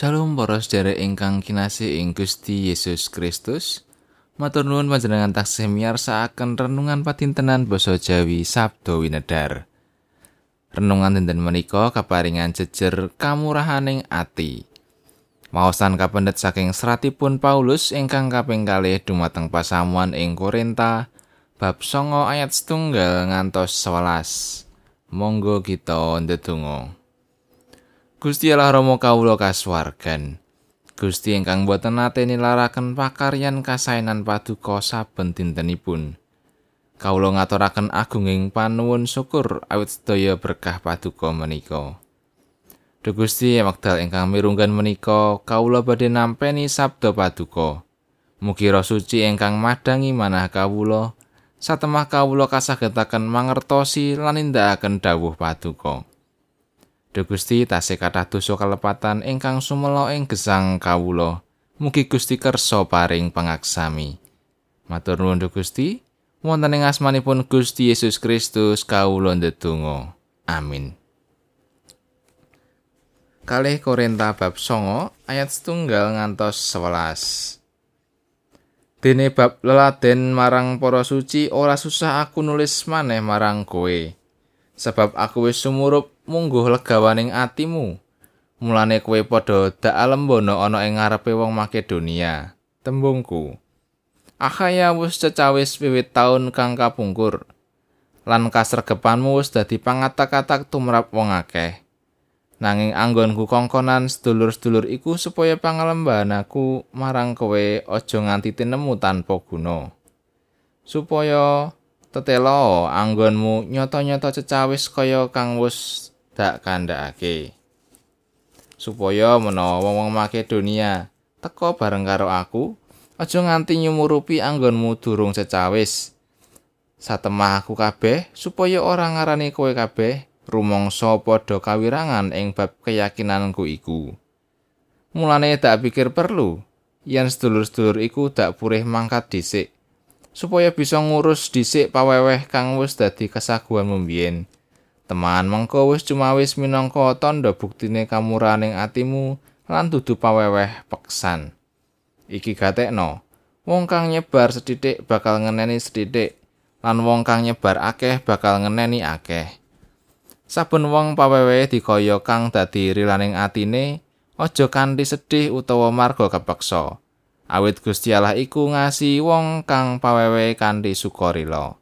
Shalom para sedherek ingkang kinasih ing Gusti Yesus Kristus. Matur nuwun panjenengan taksih miyarsakaken renungan patintenan basa Jawi Sabdo Winedar. Renungan dinten menika kaparingan jejer kamurahaning ati. Maosan kapendet saking seratipun Paulus ingkang kaping kalih dumateng pasamuan ing Korinta bab 9 ayat setunggal ngantos 11. Monggo kita ndedonga. Gusti Allah Rama kawula kasuwargan. Gusti ingkang boten nate nilaraken pakaryan kasainan paduka saben dintenipun. Kawula ngaturaken agunging panuwun syukur awit sedaya berkah paduka menika. Duh Gusti wekdal ingkang mirunggan menika kawula badhe nampeni sabda paduka. Mugi roh suci ingkang madangi manah kawula satemah kawula kasagetaken mangertosi lan nindakaken dawuh paduka. Duh Gusti tasih kathah dosa kalepatan ingkang sumela ing gesang kawula. Mugi Gusti kersa paring pangaksami. Matur nuwun Gusti, wonten ing asmanipun Gusti Yesus Kristus kawula ndedonga. Amin. Kalih Korinta bab 9 ayat setunggal ngantos 11. Dene bab leladen marang para suci ora susah aku nulis maneh marang kowe. Sebab aku wis sumurup mungguh legawaning atimu. Mulane kowe padha dak alembono ana ing ngarepe wong Makedonia. Tembungku. Akhaya wis cecawis wiwit taun kang kapungkur. Lan kasregepanmu wis dadi pangatak-atak tumrap wong akeh. Nanging anggonku kongkonan sedulur-sedulur iku supaya pangalembahan aku marang kowe aja nganti tinemu tanpa guna. Supaya tetelo anggonmu nyata-nyata cecawis kaya kang wis dak kandhakake supaya menawa wong-wong Makedonia teka bareng karo aku aja nganti nyumurupi anggonmu durung cecawis satemah aku kabeh supaya ora ngarani kowe kabeh rumangsa padha kawirangan ing bab keyakinanku iku. Mulane tak pikir perlu yen sedulur-sedulur iku dak purih mangkat dhisik supaya bisa ngurus dhisik paweweh kang wis dadi kesaguan mbiyen Teman mengko wis cuma wis minangka tandha buktine kamuraning atimu lan dudu paweweh peksan. Iki gatekno, wong kang nyebar sedidik bakal ngeneni sedidik, lan wong kang nyebar akeh bakal ngeneni akeh. Saben wong paweweh dikaya kang dadi rilaning atine, aja kanthi sedih utawa marga kepeksa. Awit Gusti Allah iku ngasi wong kang paweweh kanthi sukarela.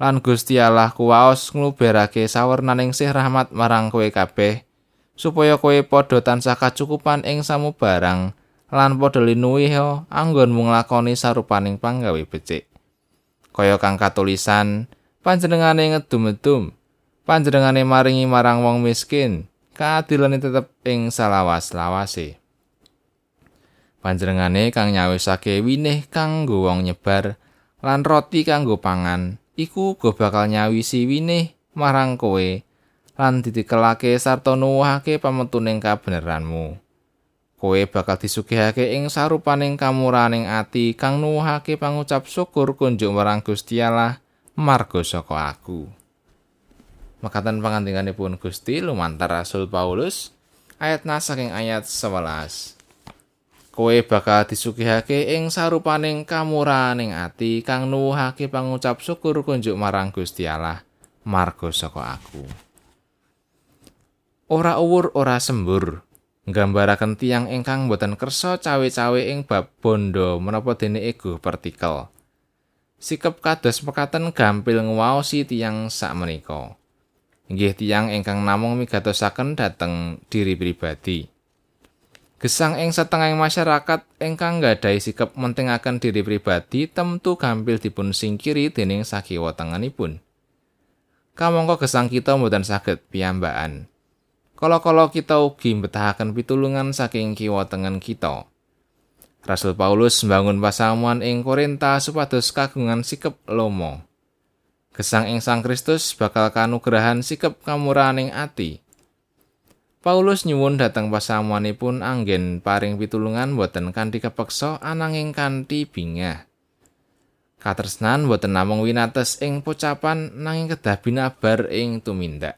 Lan Gusti Allah kuwaos ngluberake sawernaning sih rahmat marang kowe kabeh supaya kowe padha tansah kacukupan ing samubarang lan padha linuwi anggonmu nglakoni sarupaning panggawe becik. Kaya kang katulisan panjenengane ngedum-edum panjenengane maringi marang wong miskin kaadilane tetep ing salawas-lawase. Panjenengane kang nyawisake winih kanggo wong nyebar lan roti kanggo pangan iku uga bakal nyawisi winih marang kowe lan ditikelake sarta nuwuhake pametuning kabeneranmu. Kowe bakal disugihake ing sarupaning kamuraning ati kang nuwuhake pangucap syukur kunjuk marang Gusti Allah marga saka aku. Makatan pangandinganipun Gusti lumantar Rasul Paulus ayat saking ayat 11. Kowe bakal disugihake ing sarupaning kamuraning ati kang nuwuhake pangucap syukur kunjuk marang Gusti Allah. Marga saka aku. Ora uwur ora sembur. Nggambaraken tiang ingkang boten kersa cawe-cawe ing bab bondo menapa dene ego partikel sikap kados mekaten gampil ngwaosi tiang sak menika inggih tiang ingkang namung migatosaken dhateng diri pribadi Gesang ing setengah masyarakat ingkang nggadahi sikap mentingaken diri pribadi temtu gampil dipun singkiri dening sakiwa tengenipun. Kamangka gesang kita mboten saged piyambakan. Kala-kala kita ugi mbetahaken pitulungan saking kiwa tengen kita. Rasul Paulus mbangun pasamuan ing Korinta supados kagungan sikap lomo. Gesang ing Sang Kristus bakal kanugrahan sikap kamuraning ati. Paulus nyuwun dhateng pasamuanipun anggen paring pitulungan boten kanthi kepeksa ananging kanthi bingah. Katresnan boten namung winates ing pocapan nanging kedah binabar ing tumindak.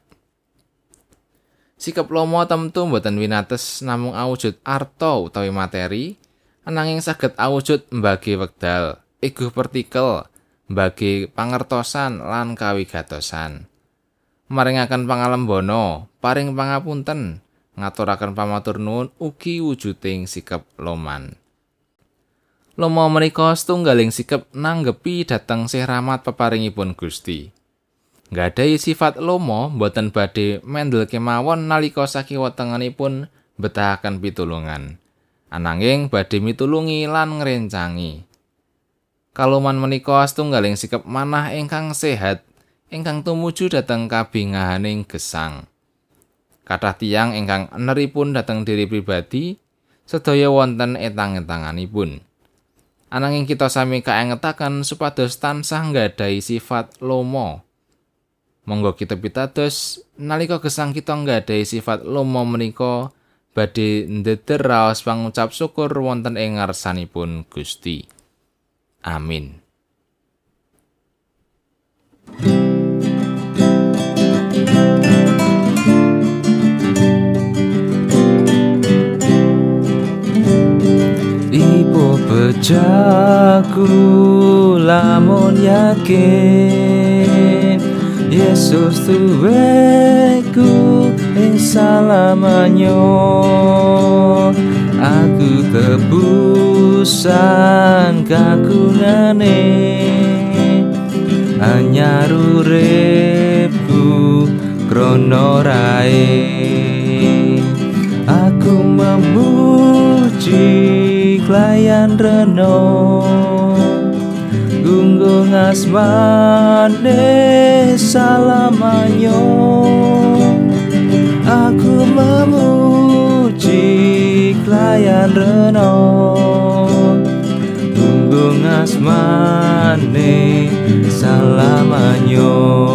Sikap lomo temtu mboten winates namung awujud arta utawi materi, ananging saged awujud mbagi wekdal, ego partikel, mbagi pangertosan lan kawigatosan. Maringaken pangalembono, paring pangapunten, ngaturaken pamatur nuwun ugi wujuding sikap loman. Lomo menika setunggaling sikap nanggepi dhateng sih rahmat peparingipun Gusti. Nggadahi sifat lomo boten badhe mendel kemawon nalika sakiwa tengenipun betahaken pitulungan. Ananging badhe mitulungi lan ngrencangi. Kaloman menika setunggaling sikap manah ingkang sehat ingkang tumuju dhateng kabingahaning gesang. Kathah tiyang ingkang eneripun dhateng diri pribadi sedaya wonten etang-etanganipun. Ananging kita sami kaengetaken supados tansah nggadahi sifat lomo. Monggo kita pitados nalika gesang kita nggadahi sifat lomo menika badhe ndeder raos pangucap syukur wonten ing ngarsanipun Gusti. Amin. Jaku lamun yakin Yesus tuweku ing salamanyo Aku tebusan kagungane Anyaru rebu krono Aku memuji pelayan renung Gunggung asmane salamanyo. Aku memuji pelayan renung Gunggung asmane salamanyo.